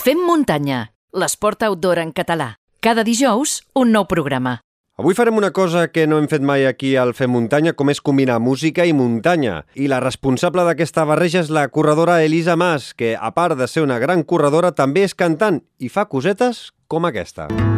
Fem muntanya, l'esport outdoor en català. Cada dijous, un nou programa. Avui farem una cosa que no hem fet mai aquí al Fem Muntanya, com és combinar música i muntanya. I la responsable d'aquesta barreja és la corredora Elisa Mas, que, a part de ser una gran corredora, també és cantant i fa cosetes com aquesta. So,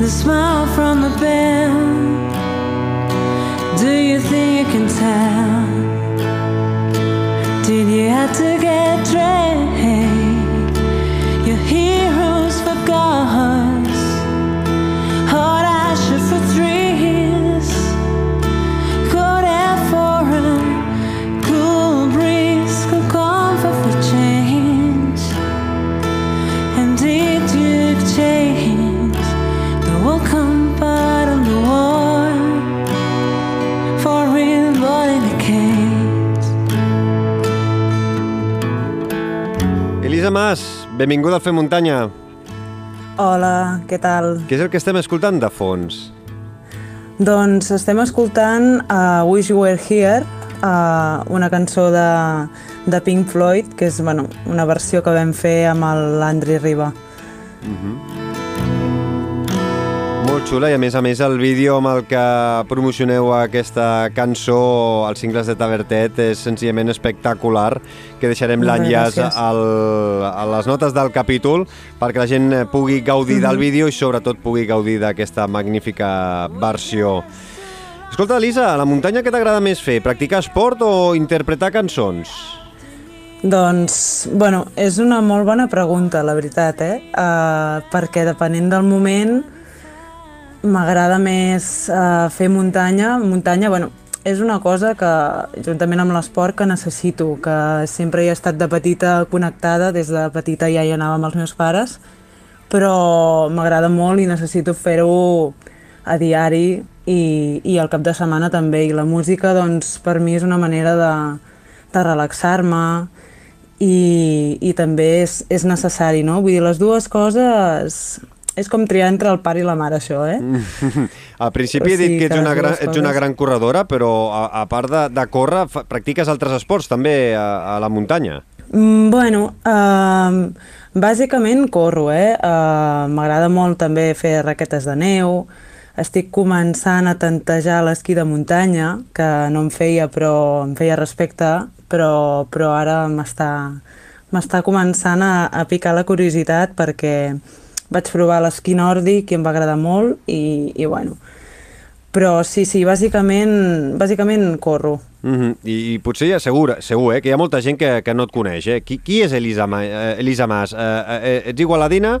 The smile from the bell. Do you think you can tell? Did you have to get trained? Elisa Mas, benvinguda al Fem Muntanya. Hola, què tal? Què és el que estem escoltant de fons? Doncs estem escoltant uh, Wish You Were Here, uh, una cançó de, de Pink Floyd, que és bueno, una versió que vam fer amb l'Andri Riba. Molt xula i a més a més el vídeo amb el que promocioneu aquesta cançó als cingles de Tavertet és senzillament espectacular que deixarem l'enllaç a les notes del capítol perquè la gent pugui gaudir del vídeo i sobretot pugui gaudir d'aquesta magnífica versió. Escolta, Elisa, a la muntanya què t'agrada més fer? Practicar esport o interpretar cançons? Doncs, bueno, és una molt bona pregunta, la veritat, eh? Uh, perquè depenent del moment m'agrada més uh, fer muntanya. Muntanya, bueno, és una cosa que, juntament amb l'esport, que necessito, que sempre he estat de petita connectada, des de petita ja hi anava amb els meus pares, però m'agrada molt i necessito fer-ho a diari i, i al cap de setmana també. I la música, doncs, per mi és una manera de, de relaxar-me i, i també és, és necessari, no? Vull dir, les dues coses... És com triar entre el pare i la mare, això, eh? Al principi O he dit sigui que ets una, gran, ets una gran corredora, però a, a part de, de córrer, fa, practiques altres esports també a, a la muntanya. Mm, bueno, uh, bàsicament corro, eh? Uh, M'agrada molt també fer raquetes de neu, estic començant a tantejar l'esquí de muntanya, que no em feia, però em feia respecte, però, però ara m'està m'està començant a, a picar la curiositat perquè vaig provar l'esquí nòrdic i em va agradar molt i, i bueno, però sí, sí, bàsicament, bàsicament corro. Mm -hmm. I, I potser ja segur, segur eh, que hi ha molta gent que, que no et coneix. Eh? Qui, qui és Elisa, Ma, eh, Elisa Mas? Eh, eh, ets igualadina,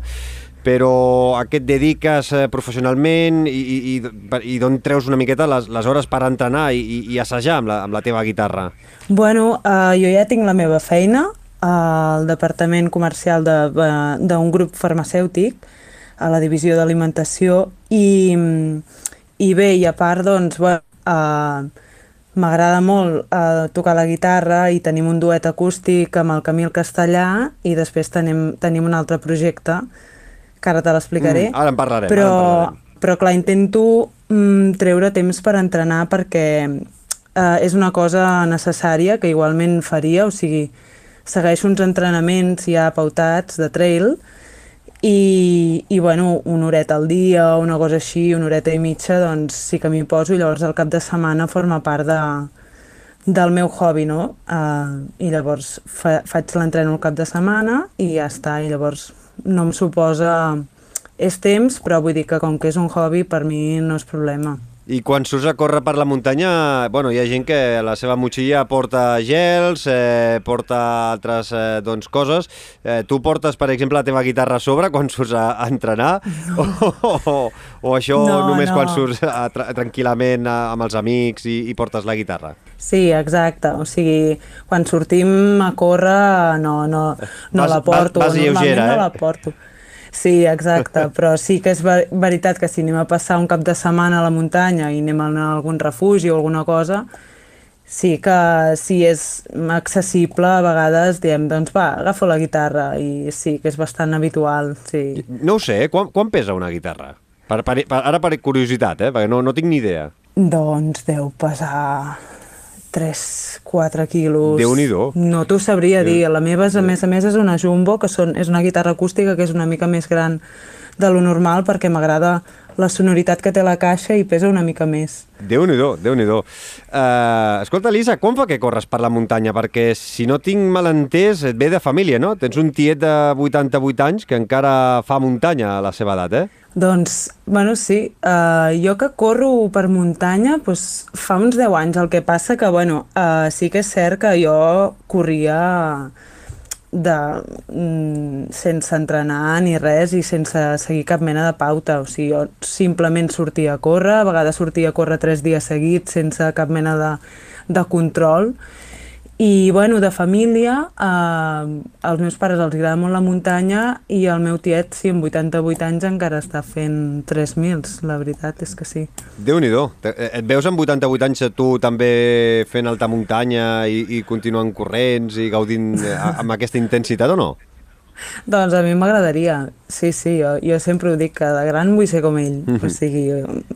però a què et dediques eh, professionalment i, i, i, i d'on treus una miqueta les, les hores per entrenar i, i, i assajar amb la, amb la teva guitarra? Bueno, uh, jo ja tinc la meva feina al departament comercial de- eh, d'un grup farmacèutic, a la divisió d'alimentació, i, i bé, i a part, doncs, bueno, uh, m'agrada molt uh, tocar la guitarra i tenim un duet acústic amb el Camil Castellà i després tenim, tenim un altre projecte que ara te l'explicaré. Mm, ara en parlarem, Però, en parlarem. però clar, intento mm, treure temps per entrenar perquè eh, és una cosa necessària que igualment faria, o sigui, segueixo uns entrenaments ja pautats de trail i, i bueno, una horeta al dia, una cosa així, una horeta i mitja, doncs sí que m'hi poso i llavors el cap de setmana forma part de, del meu hobby, no? Uh, I llavors fa, faig l'entreno el cap de setmana i ja està, i llavors no em suposa... És temps, però vull dir que com que és un hobby, per mi no és problema. I quan surts a córrer per la muntanya, bueno, hi ha gent que a la seva motxilla porta gels, eh, porta altres eh, doncs, coses. Eh, tu portes, per exemple, la teva guitarra a sobre quan surts a, a entrenar? No. O, o, o això No, només no. quan surts a, tra tranquil·lament a, amb els amics i, i portes la guitarra? Sí, exacte. O sigui, quan sortim a córrer, no, no, no Vas- la porto. vas- vas Normalment lleugera, eh? no la porto. Sí, exacte, però sí que és ver- veritat que si anem a passar un cap de setmana a la muntanya i anem a algun refugi o alguna cosa, sí que si és accessible, a vegades diem, doncs va, agafo la guitarra, i sí que és bastant habitual, sí. No ho sé, eh? quan, quan pesa una guitarra? Per, per, per, ara per curiositat, eh? perquè no, no tinc ni idea. Doncs deu pesar 3-4 quilos. Déu-n'hi-do. No t'ho sabria dir. La meva, és, a més a més, és una jumbo, que són, és una guitarra acústica que és una mica més gran de lo normal perquè m'agrada la sonoritat que té la caixa i pesa una mica més. Déu-n'hi-do, déu nhi uh, Escolta, Elisa, quan fa que corres per la muntanya? Perquè, si no tinc mal entès, et ve de família, no? Tens un tiet de 88 anys que encara fa muntanya a la seva edat, eh? Doncs, bueno, sí, uh, jo que corro per muntanya doncs, fa uns 10 anys, el que passa que, bueno, uh, sí que és cert que jo corria de, mm, sense entrenar ni res i sense seguir cap mena de pauta, o sigui, jo simplement sortia a córrer, a vegades sortia a córrer 3 dies seguits sense cap mena de, de control, i, bueno, de família, eh, als meus pares els agrada molt la muntanya i el meu tiet, sí, amb 88 anys encara està fent 3.000, la veritat és que sí. Déu-n'hi-do. Te- eh, Et veus amb 88 anys tu també fent alta muntanya i, i continuant corrents i gaudint eh, amb aquesta intensitat o no? Doncs a mi m'agradaria, sí, sí, jo, jo sempre ho dic, que de gran vull ser com ell, o sigui,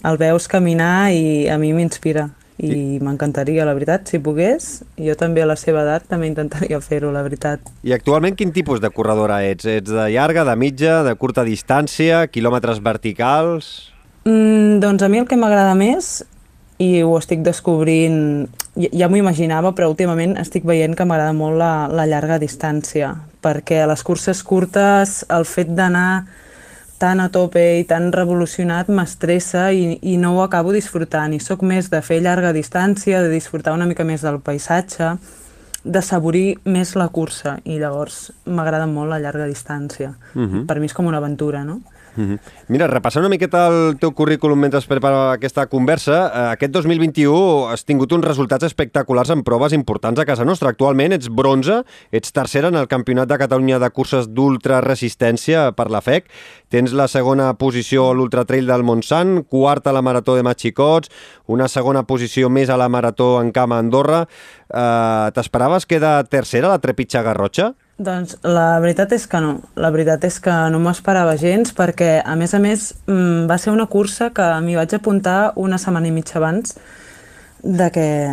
el veus caminar i a mi m'inspira i m'encantaria, la veritat, si pogués, jo també a la seva edat també intentaria fer-ho, la veritat. I actualment quin tipus de corredora ets? Ets de llarga, de mitja, de curta distància, quilòmetres verticals... Mm, doncs a mi el que m'agrada més, i ho estic descobrint, ja, ja m'ho imaginava, però últimament estic veient que m'agrada molt la, la llarga distància, perquè a les curses curtes el fet d'anar tan a tope i tan revolucionat m'estressa i, i no ho acabo disfrutant. I sóc més de fer llarga distància, de disfrutar una mica més del paisatge, de saborir més la cursa i llavors m'agrada molt la llarga distància. Per mi és com una aventura, no? Mhm. Mira, repassant una miqueta el teu currículum mentre es prepara aquesta conversa, eh, aquest 2021 has tingut uns resultats espectaculars en proves importants a casa nostra. Actualment ets bronze, ets tercera en el Campionat de Catalunya de curses d'ultraresistència per la FEC, tens la segona posició a l'Ultratrail del Montsant, quarta a la Marató de Matxicots, una segona posició més a la Marató en Camp a Andorra. Eh, T'esperaves quedar tercera a la Trepitja Garrotxa? Doncs la veritat és que no. La veritat és que no m'ho esperava gens perquè, a més a més, mm, va ser una cursa que m'hi vaig apuntar una setmana i mitja abans de que,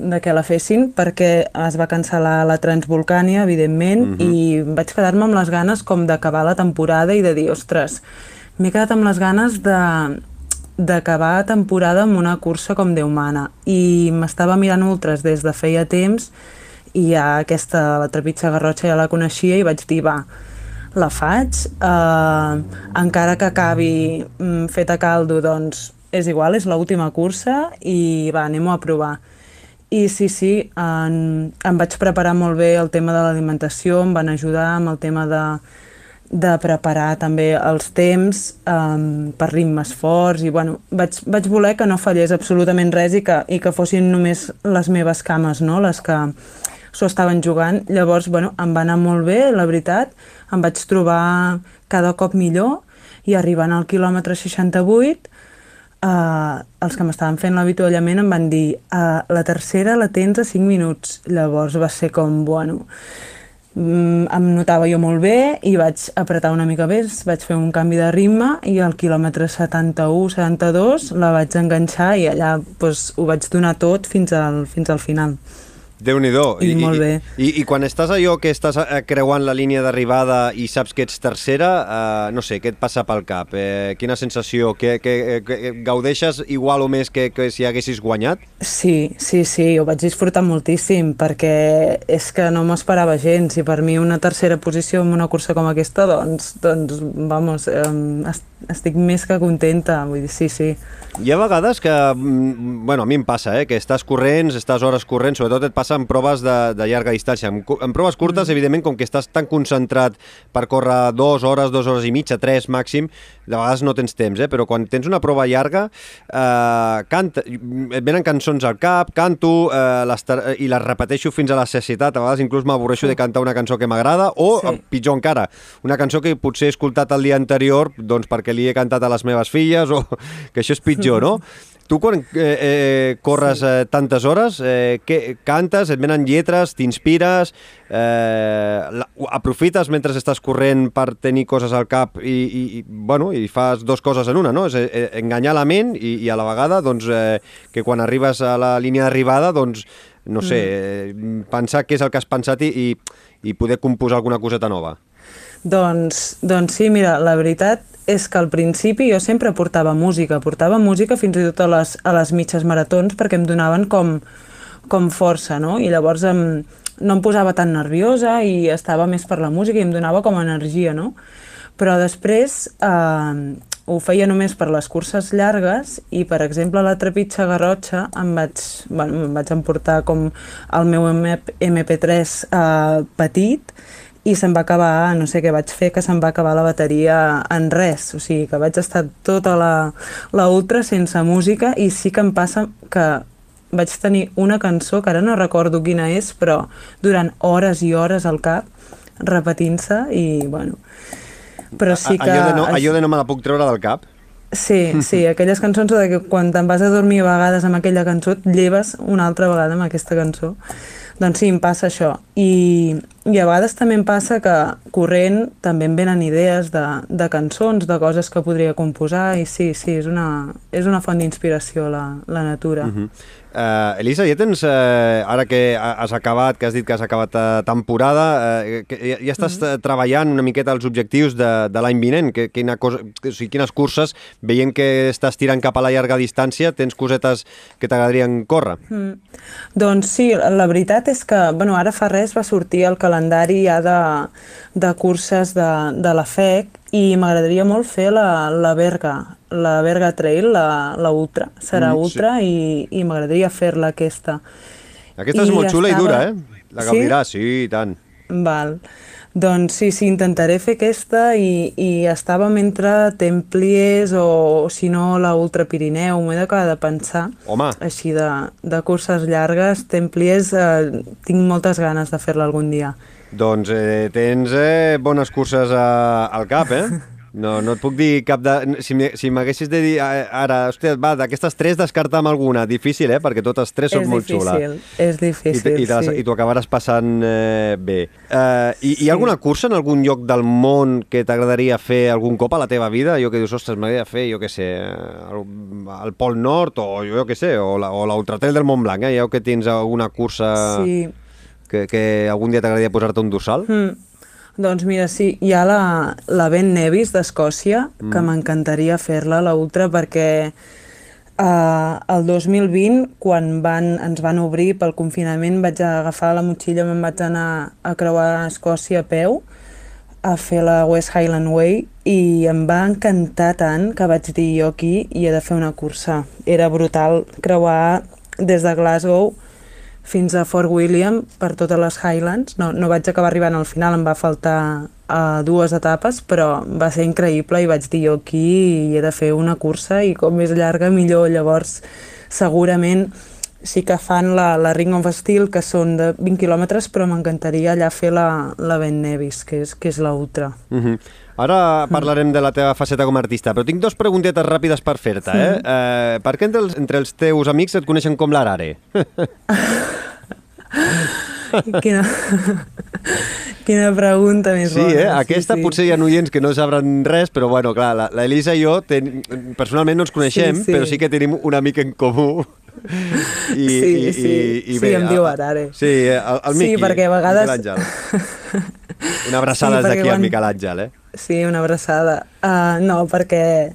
de que la fessin perquè es va cancel·lar la Transvolcània, evidentment, i vaig quedar-me amb les ganes com d'acabar la temporada i de dir, ostres, m'he quedat amb les ganes de d'acabar temporada amb una cursa com Déu mana i m'estava mirant ultres des de feia temps i ja aquesta, la Trepitja Garrotxa ja la coneixia i vaig dir, va, la faig, eh, encara que acabi mm, fet a caldo, doncs és igual, és l'última cursa i va, anem-ho a provar. I sí, sí, en, em vaig preparar molt bé el tema de l'alimentació, em van ajudar amb el tema de, de preparar també els temps um, per ritmes forts i bueno, vaig, vaig voler que no fallés absolutament res i que, i que fossin només les meves cames, no? les que s'ho estaven jugant. Llavors, bueno, em va anar molt bé, la veritat, em vaig trobar cada cop millor i arribant al quilòmetre 68 Uh, els que m'estaven fent l'avituallament em van dir uh, la tercera la tens a 5 minuts. Llavors va ser com, bueno mm, em notava jo molt bé i vaig apretar una mica més vaig fer un canvi de ritme i al quilòmetre 71-72 la vaig enganxar i allà pues, ho vaig donar tot fins al, fins al final Déu-n'hi-do. I molt bé. I, i, I quan estàs allò que estàs eh, creuant la línia d'arribada i saps que ets tercera, eh, no sé, què et passa pel cap? Eh, quina sensació? Que, que, que gaudeixes igual o més que, que si haguessis guanyat? Sí, sí, sí, ho vaig disfrutar moltíssim perquè és que no m'ho esperava gens i per mi una tercera posició en una cursa com aquesta, doncs, doncs vamos, eh, estic més que contenta, vull dir, sí, sí. Hi ha vegades que, mm, bueno, a mi em passa, eh, que estàs corrents, estàs hores corrents, sobretot et passa en proves de, de llarga distància. En, en proves curtes, mm. evidentment, com que estàs tan concentrat per córrer dues hores, dues hores i mitja, tres màxim, de vegades no tens temps, eh? però quan tens una prova llarga, eh, canta, et venen cançons al cap, canto eh, les i les repeteixo fins a la cecitat, a vegades inclús m'avorreixo de cantar una cançó que m'agrada, o, Sí. sí. pitjor encara, una cançó que potser he escoltat el dia anterior doncs perquè li he cantat a les meves filles, o que això és pitjor, no? Tu quan eh, eh, corres eh, tantes hores, eh, què, cantes, et venen lletres, t'inspires, eh, la, aprofites mentre estàs corrent per tenir coses al cap i, i, i, bueno, i fas dos coses en una, no? És eh, enganyar la ment i, i a la vegada doncs, eh, que quan arribes a la línia d'arribada doncs, no sé, eh, pensar què és el que has pensat i, i, i poder composar alguna coseta nova. Doncs, doncs sí, mira, la veritat és que al principi jo sempre portava música, portava música fins i tot a les, a les mitges maratons perquè em donaven com, com força, no? I llavors em, no em posava tan nerviosa i estava més per la música i em donava com energia, no? Però després eh, ho feia només per les curses llargues i, per exemple, la Trepitja Garrotxa em vaig, bueno, em vaig emportar com el meu MP, MP3 eh, petit i se'm va acabar, no sé què vaig fer, que se'm va acabar la bateria en res, o sigui que vaig estar tota la, la ultra sense música i sí que em passa que vaig tenir una cançó, que ara no recordo quina és, però durant hores i hores al cap, repetint-se i, bueno... Però sí que... Allò de, no, allò de no me la puc treure del cap. Sí, sí, aquelles cançons de que quan te'n vas a dormir a vegades amb aquella cançó et lleves una altra vegada amb aquesta cançó. Doncs sí, em passa això. I, i a vegades també em passa que corrent també em venen idees de, de cançons, de coses que podria composar i sí, sí, és una, és una font d'inspiració la, la natura. Uh -huh. Uh, Elisa, ja tens, uh, ara que has acabat, que has dit que has acabat uh, temporada, uh, que ja, ja estàs mm -hmm. treballant una miqueta els objectius de, de l'any vinent, que, quina cosa, o sigui, quines curses, veient que estàs tirant cap a la llarga distància, tens cosetes que t'agradarien córrer? Mm. Doncs sí, la veritat és que, bueno, ara fa res va sortir el calendari ja de, de curses de, de la FEC i m'agradaria molt fer la, la Berga, la Berga Trail, la, la Ultra. Serà Mm, sí. Ultra i, i m'agradaria fer-la aquesta. Aquesta és I molt xula i estava- dura, eh? La Sí? Gaudirà, sí, i tant. Val. Doncs sí, sí, intentaré fer aquesta i, i estàvem entre Templiers o, si no, la Ultra Pirineu, m'ho he d'acabar de pensar. Home. Així de, de curses llargues, Templiers, eh, tinc moltes ganes de fer-la algun dia. Doncs eh, tens eh, bones curses a, al cap, eh? No, no et puc dir cap de... Si m'haguessis de dir eh, ara, hòstia, va, d'aquestes tres descarta'm alguna. Difícil, eh? Perquè totes tres són és molt difícil, xules. és I, difícil, i, les- sí. I t'ho acabaràs passant eh, bé. Uh, i, Hi ha alguna cursa en algun lloc del món que t'agradaria fer algun cop a la teva vida? Jo que dius, ostres, m'agradaria fer, jo què sé, el, el Pol Nord o jo què sé, o l'Ultratrail del Mont Blanc, eh? Ja que tens alguna cursa Sí. Que, que algun dia t'agradaria posar-te un dorsal? Mm. Doncs mira, sí, hi ha la, la Ben Nevis d'Escòcia, que m'encantaria fer-la, la Ultra, perquè eh, el 2020, quan van, ens van obrir pel confinament, vaig agafar la motxilla, me'n vaig anar a creuar Escòcia a peu, a fer la West Highland Way i em va encantar tant que vaig dir jo aquí hi he de fer una cursa. Era brutal creuar des de Glasgow fins a Fort William per totes les Highlands. No, no vaig acabar arribant al final, em va faltar uh, dues etapes, però va ser increïble i vaig dir jo aquí he de fer una cursa i com més llarga millor. Llavors, segurament sí que fan la, la Ring of Steel, que són de 20 quilòmetres, però m'encantaria allà fer la, la Ben Nevis, que és, que és la ultra. Uh -huh. Ara parlarem de la teva faceta com a artista, però tinc dos preguntetes ràpides per fer-te. Eh? Eh, per què entre els, entre els teus amics et coneixen com l'Arare? Quina, quina pregunta més Sí, bona. eh? Aquesta potser hi ha oients que no sabran res, però bueno, clar, la, la Elisa i jo ten, personalment no ens coneixem, Sí, sí. però sí que tenim un amic en comú. I, Sí, i, sí. i, i Sí, em diu Arare. Sí, el, el Sí, Miqui, perquè a vegades- Miquel Àngel. Una abraçada Sí, des d'aquí a quan- Miquel Àngel, eh? Sí, una abraçada. Uh, no, perquè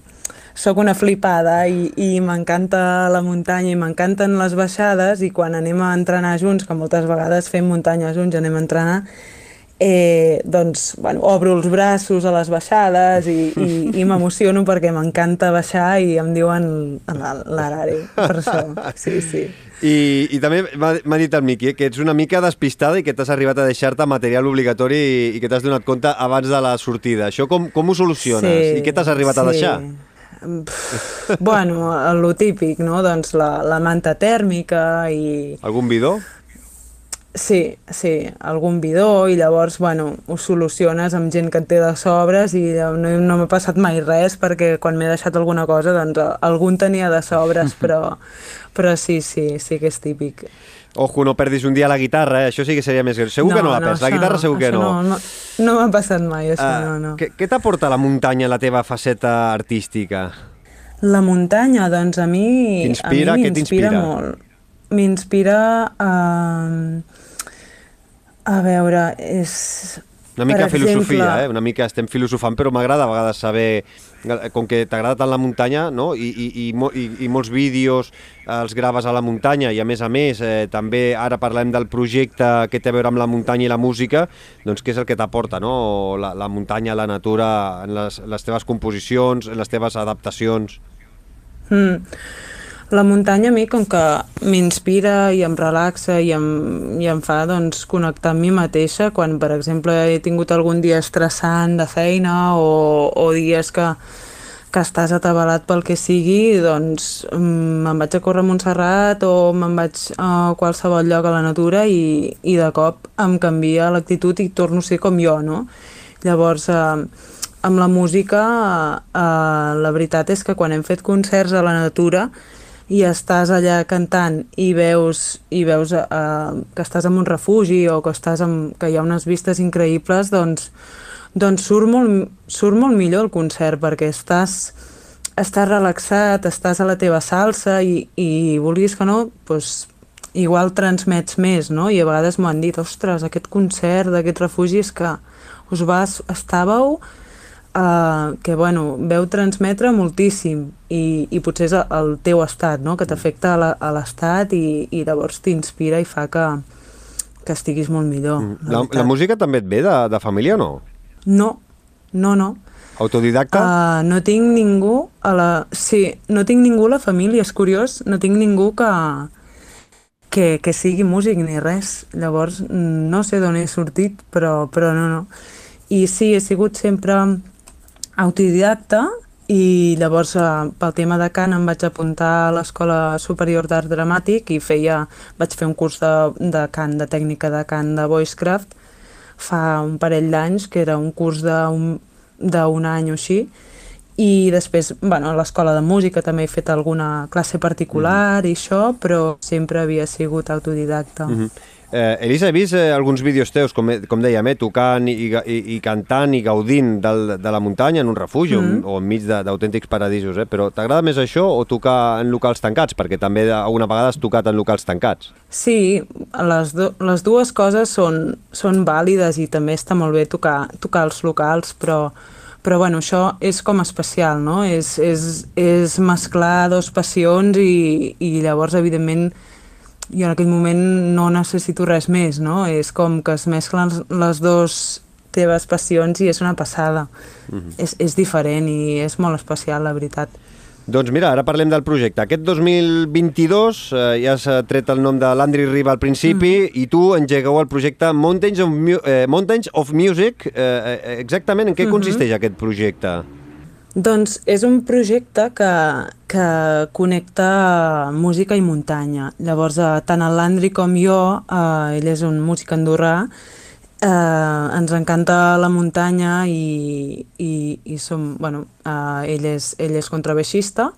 sóc una flipada i, i m'encanta la muntanya i m'encanten les baixades i quan anem a entrenar junts, que moltes vegades fem muntanya junts, anem a entrenar, eh, doncs, bueno, obro els braços a les baixades i, i, i m'emociono perquè m'encanta baixar i em diuen l'Arari, per això, sí, sí. I, i també m'ha dit el Miqui eh, que ets una mica despistada i que t'has arribat a deixar-te material obligatori i, i que t'has donat compte abans de la sortida. Això com, com ho soluciones? Sí, I què t'has arribat a sí. deixar? Pff, bueno, lo típic, no? Doncs la, la manta tèrmica i... Algun bidó? Sí, sí, algun bidó i llavors, bueno, ho soluciones amb gent que et té de sobres i no, no m'ha passat mai res perquè quan m'he deixat alguna cosa, doncs algun tenia de sobres, però, però sí, sí, sí que és típic. Ojo, no perdis un dia la guitarra, eh? això sí que seria més greu. Segur que no la perds, la guitarra segur que no. No, no, no m'ha passat mai, això, Ah, no, no. Què, què t'aporta la muntanya en la teva faceta artística? La muntanya, doncs a mi T'inspira? a Què t'inspira? molt. M'inspira a... A veure, és... Una mica per filosofia, exemple, eh? una mica estem filosofant, però m'agrada a vegades saber, com que t'agrada tant la muntanya, no? I, i, i, i, i molts vídeos els graves a la muntanya, i a més a més, eh, també ara parlem del projecte que té a veure amb la muntanya i la música, doncs què és el que t'aporta, no? La, la muntanya, la natura, en les, les teves composicions, en les teves adaptacions... Mm. La muntanya a mi com que m'inspira i em relaxa i em, i em fa doncs, connectar amb mi mateixa quan per exemple he tingut algun dia estressant de feina o, o dies que, que estàs atabalat pel que sigui, doncs mm, me'n vaig a córrer a Montserrat o me'n vaig a qualsevol lloc a la natura i, i de cop em canvia l'actitud i torno a ser com jo, no? Llavors, eh, amb la música, eh, la veritat és que quan hem fet concerts a la natura i estàs allà cantant i veus, i veus eh, que estàs en un refugi o que, estàs en, que hi ha unes vistes increïbles, doncs, doncs surt, molt, surt molt millor el concert perquè estàs, estàs relaxat, estàs a la teva salsa i, i vulguis que no, doncs, igual transmets més, no? I a vegades m'ho han dit, ostres, aquest concert d'aquest refugi és que us vas, estàveu uh, que bueno, veu transmetre moltíssim i, i potser és el teu estat, no? que t'afecta a la- l'estat i, i llavors t'inspira i fa que, que estiguis molt millor. Mm. La, veritat. la música també et ve de, de família o no? No, no, no. Autodidacta? Uh, no tinc ningú a la... Sí, no tinc ningú a la família, és curiós, no tinc ningú que, que, que sigui músic ni res. Llavors, no sé d'on he sortit, però, però no, no. I sí, he sigut sempre autodidacta i llavors eh, pel tema de cant em vaig apuntar a l'Escola Superior d'Art Dramàtic i feia, vaig fer un curs de, de cant, de tècnica de cant de Voicecraft fa un parell d'anys, que era un curs d'un d'un any o així, i després, bueno, a l'escola de música també he fet alguna classe particular i això, però sempre havia sigut autodidacta. Mm -hmm. Eh, Elisa, he vist eh, alguns vídeos teus, com, com dèiem, eh, tocant i, i, i cantant i gaudint del, de la muntanya en un refugi mm -hmm. o, o enmig d'autèntics paradisos, eh? però t'agrada més això o tocar en locals tancats? Perquè també alguna vegada has tocat en locals tancats. Sí, les, do, les dues coses són, són vàlides i també està molt bé tocar, tocar els locals, però, però bueno, això és com especial, no? És, és, és mesclar dos passions i, i llavors, evidentment, jo en aquell moment no necessito res més, no? És com que es mesclen les dues teves passions i és una passada. Mm -hmm. és, és diferent i és molt especial, la veritat. Doncs mira, ara parlem del projecte. Aquest 2022 eh, ja eh, tret el nom de l'Andri Riba al principi mm. i tu engegueu el projecte Mountains of, Mu eh, Mountains of Music. Eh, eh, exactament en què Mhm. consisteix aquest projecte? Doncs és un projecte que, que connecta música i muntanya. Llavors, eh, tant el Landry com jo, eh, ell és un músic andorrà, eh, ens encanta la muntanya i, i, i som, bueno, eh, ell, és, ell és contrabaixista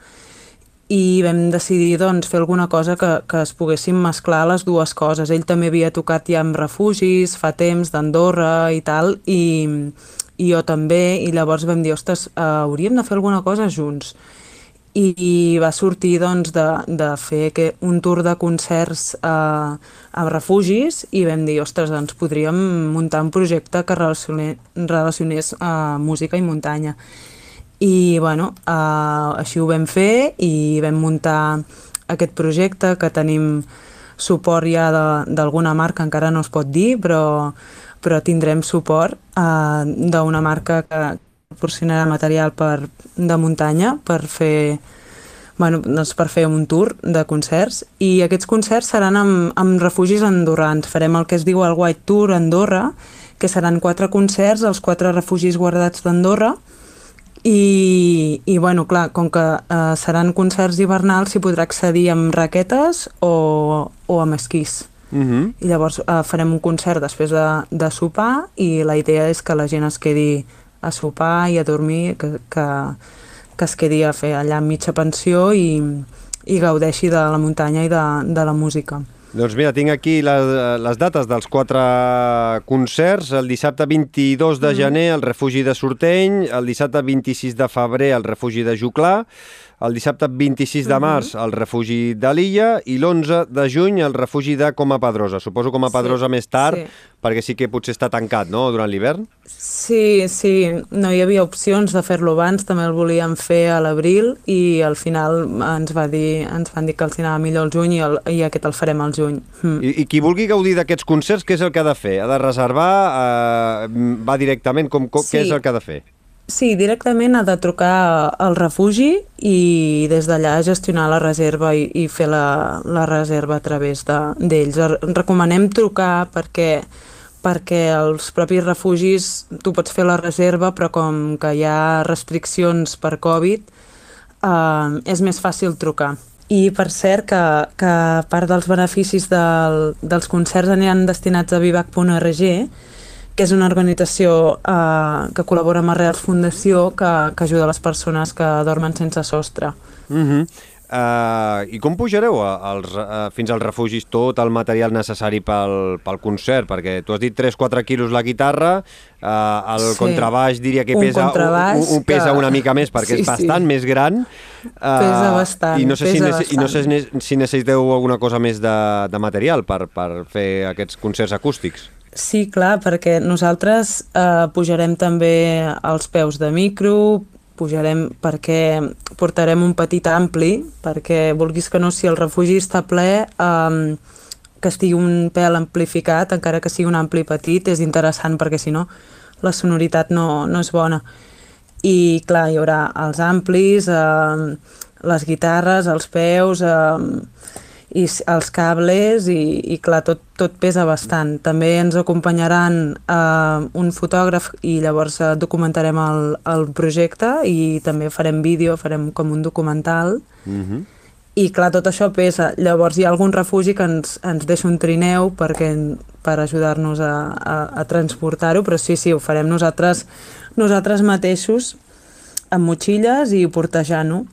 i vam decidir doncs, fer alguna cosa que, que es poguessin mesclar les dues coses. Ell també havia tocat ja amb refugis fa temps d'Andorra i tal, i, i jo també, i llavors vam dir, ostres, eh, hauríem de fer alguna cosa junts. I, i va sortir doncs, de, de fer que, un tour de concerts eh, a refugis i vam dir, ostres, doncs podríem muntar un projecte que relacione, relacionés eh, música i muntanya. I bueno, eh, així ho vam fer i vam muntar aquest projecte que tenim suport ja d'alguna marca, encara no es pot dir, però però tindrem suport uh, d'una marca que proporcionarà material per, de muntanya per fer bueno, doncs per fer un tour de concerts i aquests concerts seran amb, amb refugis andorrans. Farem el que es diu el White Tour Andorra, que seran quatre concerts als quatre refugis guardats d'Andorra i, i bueno, clar, com que eh, seran concerts hivernals s'hi podrà accedir amb raquetes o, o amb esquís. Uh -huh. I llavors eh, farem un concert després de, de sopar i la idea és que la gent es quedi a sopar i a dormir, que, que, que es quedi a fer allà mitja pensió i, i gaudeixi de la muntanya i de, de la música. Doncs mira, tinc aquí les, les dates dels quatre concerts. El dissabte 22 de gener, el refugi de Sorteny, el dissabte 26 de febrer, el refugi de Juclà, el dissabte 26 de març, el refugi de l'Illa, i l'11 de juny, el refugi de Coma Pedrosa. Suposo Coma Sí, Pedrosa més tard, sí. perquè sí que potser està tancat, no?, durant l'hivern. Sí, sí, no hi havia opcions de fer-lo abans, també el volíem fer a l'abril i al final ens, va dir, ens van dir que els anava millor el juny i, el, i aquest el farem al juny. Mm. I, I qui vulgui gaudir d'aquests concerts, què és el que ha de fer? Ha de reservar? Eh, va directament? Com, com, Què Sí. és el que ha de fer? Sí, directament ha de trucar al refugi i des d'allà gestionar la reserva i, i fer la, la reserva a través de- d'ells. De, Recomanem trucar perquè perquè els propis refugis tu pots fer la reserva però com que hi ha restriccions per Covid eh, és més fàcil trucar. I per cert que, que part dels beneficis del, dels concerts aniran destinats a vivac.org que és una organització eh, que col·labora amb Arrels Fundació que, que ajuda les persones que dormen sense sostre. Uh -huh. uh, I com pujareu a, als, uh, fins als refugis tot el material necessari pel, pel concert? Perquè tu has dit 3-4 quilos la guitarra, uh, el Sí. contrabaix diria que Un pesa, contrabaix un, un pesa que- una mica més perquè Sí, és bastant sí. més gran. Uh, Pesa bastant, I no sé, si, nece- i no sé bastant. si necessiteu alguna cosa més de, de material per, per fer aquests concerts acústics. Sí, clar, perquè nosaltres eh, pujarem també als peus de micro, pujarem perquè portarem un petit ampli, perquè vulguis que no, si el refugi està ple, eh, que estigui un pèl amplificat, encara que sigui un ampli petit, és interessant perquè si no la sonoritat no, no és bona. I clar, hi haurà els amplis, eh, les guitarres, els peus, eh, i els cables i, i clar, tot, tot pesa bastant. També ens acompanyaran eh, un fotògraf i llavors eh, documentarem el, el projecte i també farem vídeo, farem com un documental Uh -huh. i clar, tot això pesa. Llavors hi ha algun refugi que ens, ens deixa un trineu perquè, per ajudar-nos a, a, a transportar-ho, però sí, sí, ho farem nosaltres, nosaltres mateixos amb motxilles i portejant-ho.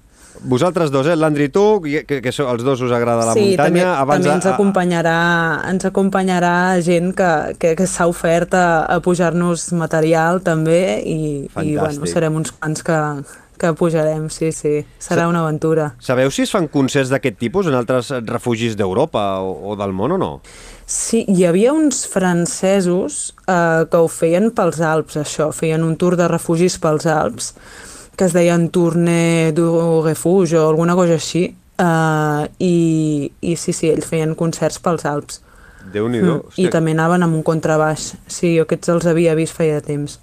Vosaltres dos, eh? L'Andri i tu, que, que els dos us agrada la sí, muntanya. també, també ens acompanyarà, ens acompanyarà gent que, que, que s'ha ofert a, a pujar-nos material també i, i bueno, serem uns quants que, que pujarem, sí, sí. Serà una aventura. Sabeu si es fan concerts d'aquest tipus en altres refugis d'Europa o, o del món o no? Sí, hi havia uns francesos eh, que ho feien pels Alps, això, feien un tour de refugis pels Alps, que es deien Tournée du Refuge o alguna cosa així, eh, i, i sí, sí, ells feien concerts pels Alps. Déu-n'hi-do. Mm, I també anaven amb un contrabaix. Sí, jo aquests els havia vist feia temps.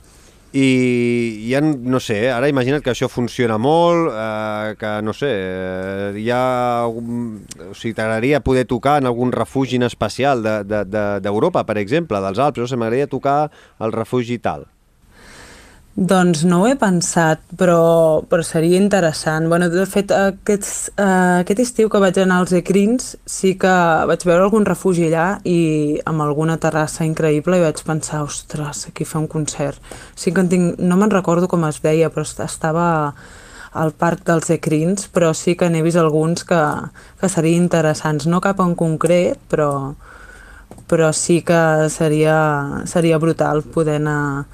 I ha, no sé, ara imagina't que això funciona molt, eh, que, no sé, eh, hi ha... algun- O sigui, t'agradaria poder tocar en algun refugi en especial d'Europa, de, de, d'Europa, per exemple, dels Alps, no sé, m'agradaria tocar al refugi tal. Doncs no ho he pensat, però, però seria interessant. Bueno, de fet, aquest, uh, aquest estiu que vaig anar als Ecrins sí que vaig veure algun refugi allà i amb alguna terrassa increïble i vaig pensar, ostres, aquí fa un concert. Sí que en tinc, no me'n recordo com es deia, però est- estava al parc dels Ecrins, però sí que n'he vist alguns que, que serien interessants. No cap en concret, però, però sí que seria, seria brutal poder anar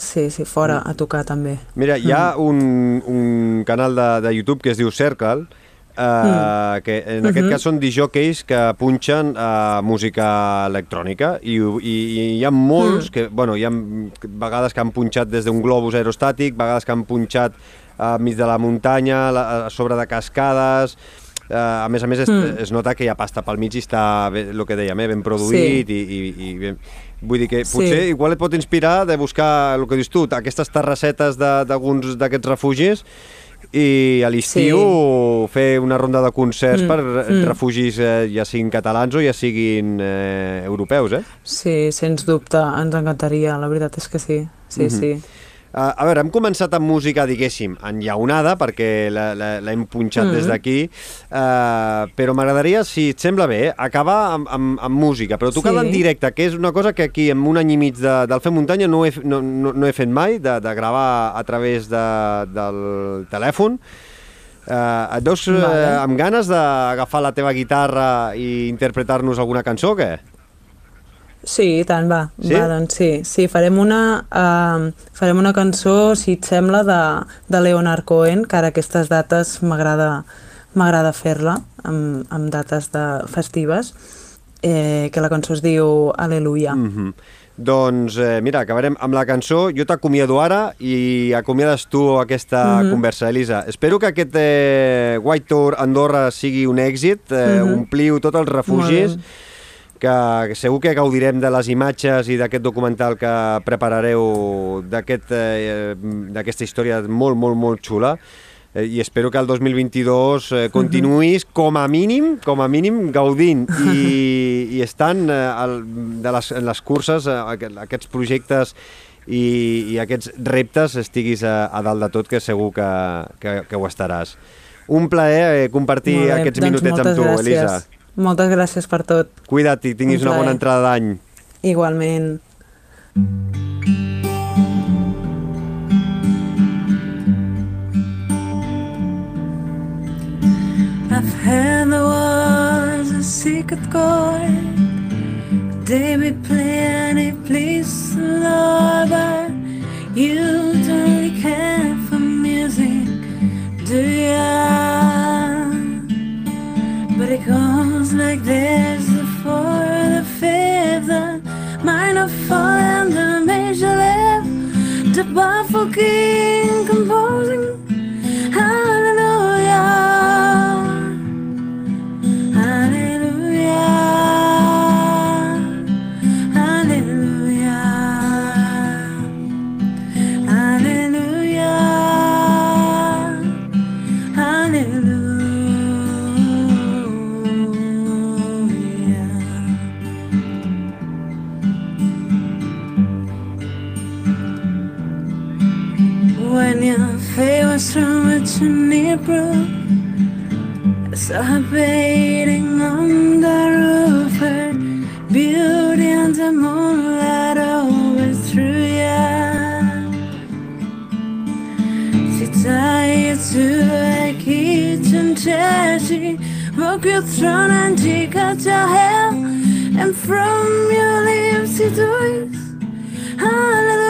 Sí, sí, fora a tocar també. Mira, hi ha un, un canal de, de YouTube que es diu Circle, eh, que en aquest cas són disjòqueis que punxen eh, música electrònica. I, i, i hi ha molts que, bueno, hi ha vegades que han punxat des d'un globus aerostàtic, vegades que han punxat a mig de la muntanya, la- a sobre de cascades... eh, a més a més es, mm. es nota que hi ha pasta pel mig i està, el que dèiem, eh, ben produït Sí. i, i, i ben... Vull dir que Sí. potser igual et pot inspirar de buscar, el que dius tu, aquestes terrassetes d'alguns d'aquests refugis i a l'estiu fer una ronda de concerts Mm, per mm. refugis eh, ja siguin catalans o ja siguin eh, europeus, eh? Sí, sens dubte, ens encantaria, la veritat és que sí, sí, Mhm. sí. Uh, a veure, hem començat amb música, diguéssim, enllaunada, perquè l'hem punxat Mhm. des d'aquí, uh, però m'agradaria, si et sembla bé, acabar amb, amb, amb música, però tocada Sí. en directe, que és una cosa que aquí, en un any i mig de, del Fer Muntanya, no he, no, no, no he fet mai, de, de gravar a través de, del telèfon. Uh, et veus Vale. uh, amb ganes d'agafar la teva guitarra i interpretar-nos alguna cançó o què? Sí, i tant, va. Sí? Va, doncs sí. Sí, farem una, uh, farem una cançó, si et sembla, de, de Leonard Cohen, que ara aquestes dates m'agrada m'agrada fer-la, amb, amb dates de festives, eh, que la cançó es diu Aleluia. Mm. Mm -hmm. Doncs, eh, mira, acabarem amb la cançó. Jo t'acomiado ara i acomiades tu aquesta mm. -hmm. conversa, Elisa. Espero que aquest eh, White Tour Andorra sigui un èxit, eh, mm. -hmm. ompliu tots els refugis, Molt que, que segur que gaudirem de les imatges i d'aquest documental que preparareu eh, d'aquesta història molt, molt, molt xula. Eh, I espero que el 2022 eh, continuïs com a mínim, com a mínim gaudint i, i estant al, de les, en les curses, aqu- aquests projectes i, i aquests reptes estiguis a, a dalt de tot, que segur que, que, que ho estaràs. Un plaer compartir aquests doncs minutets amb tu, gràcies. Elisa. Moltes gràcies per tot. Cuida't i tinguis Un una bona entrada d'any. Igualment. I've heard there was a secret chord. They be plenty please the Lord, but you don't really care for music, do ya? But it goes like this: the fourth, the fifth, the minor fall, and the major lift. The baffled king Her on the roof Her beauty and the moonlight overthrew ya. She tied to a kitchen chair She broke your throne and she cut your hair And from your lips it was Hallelujah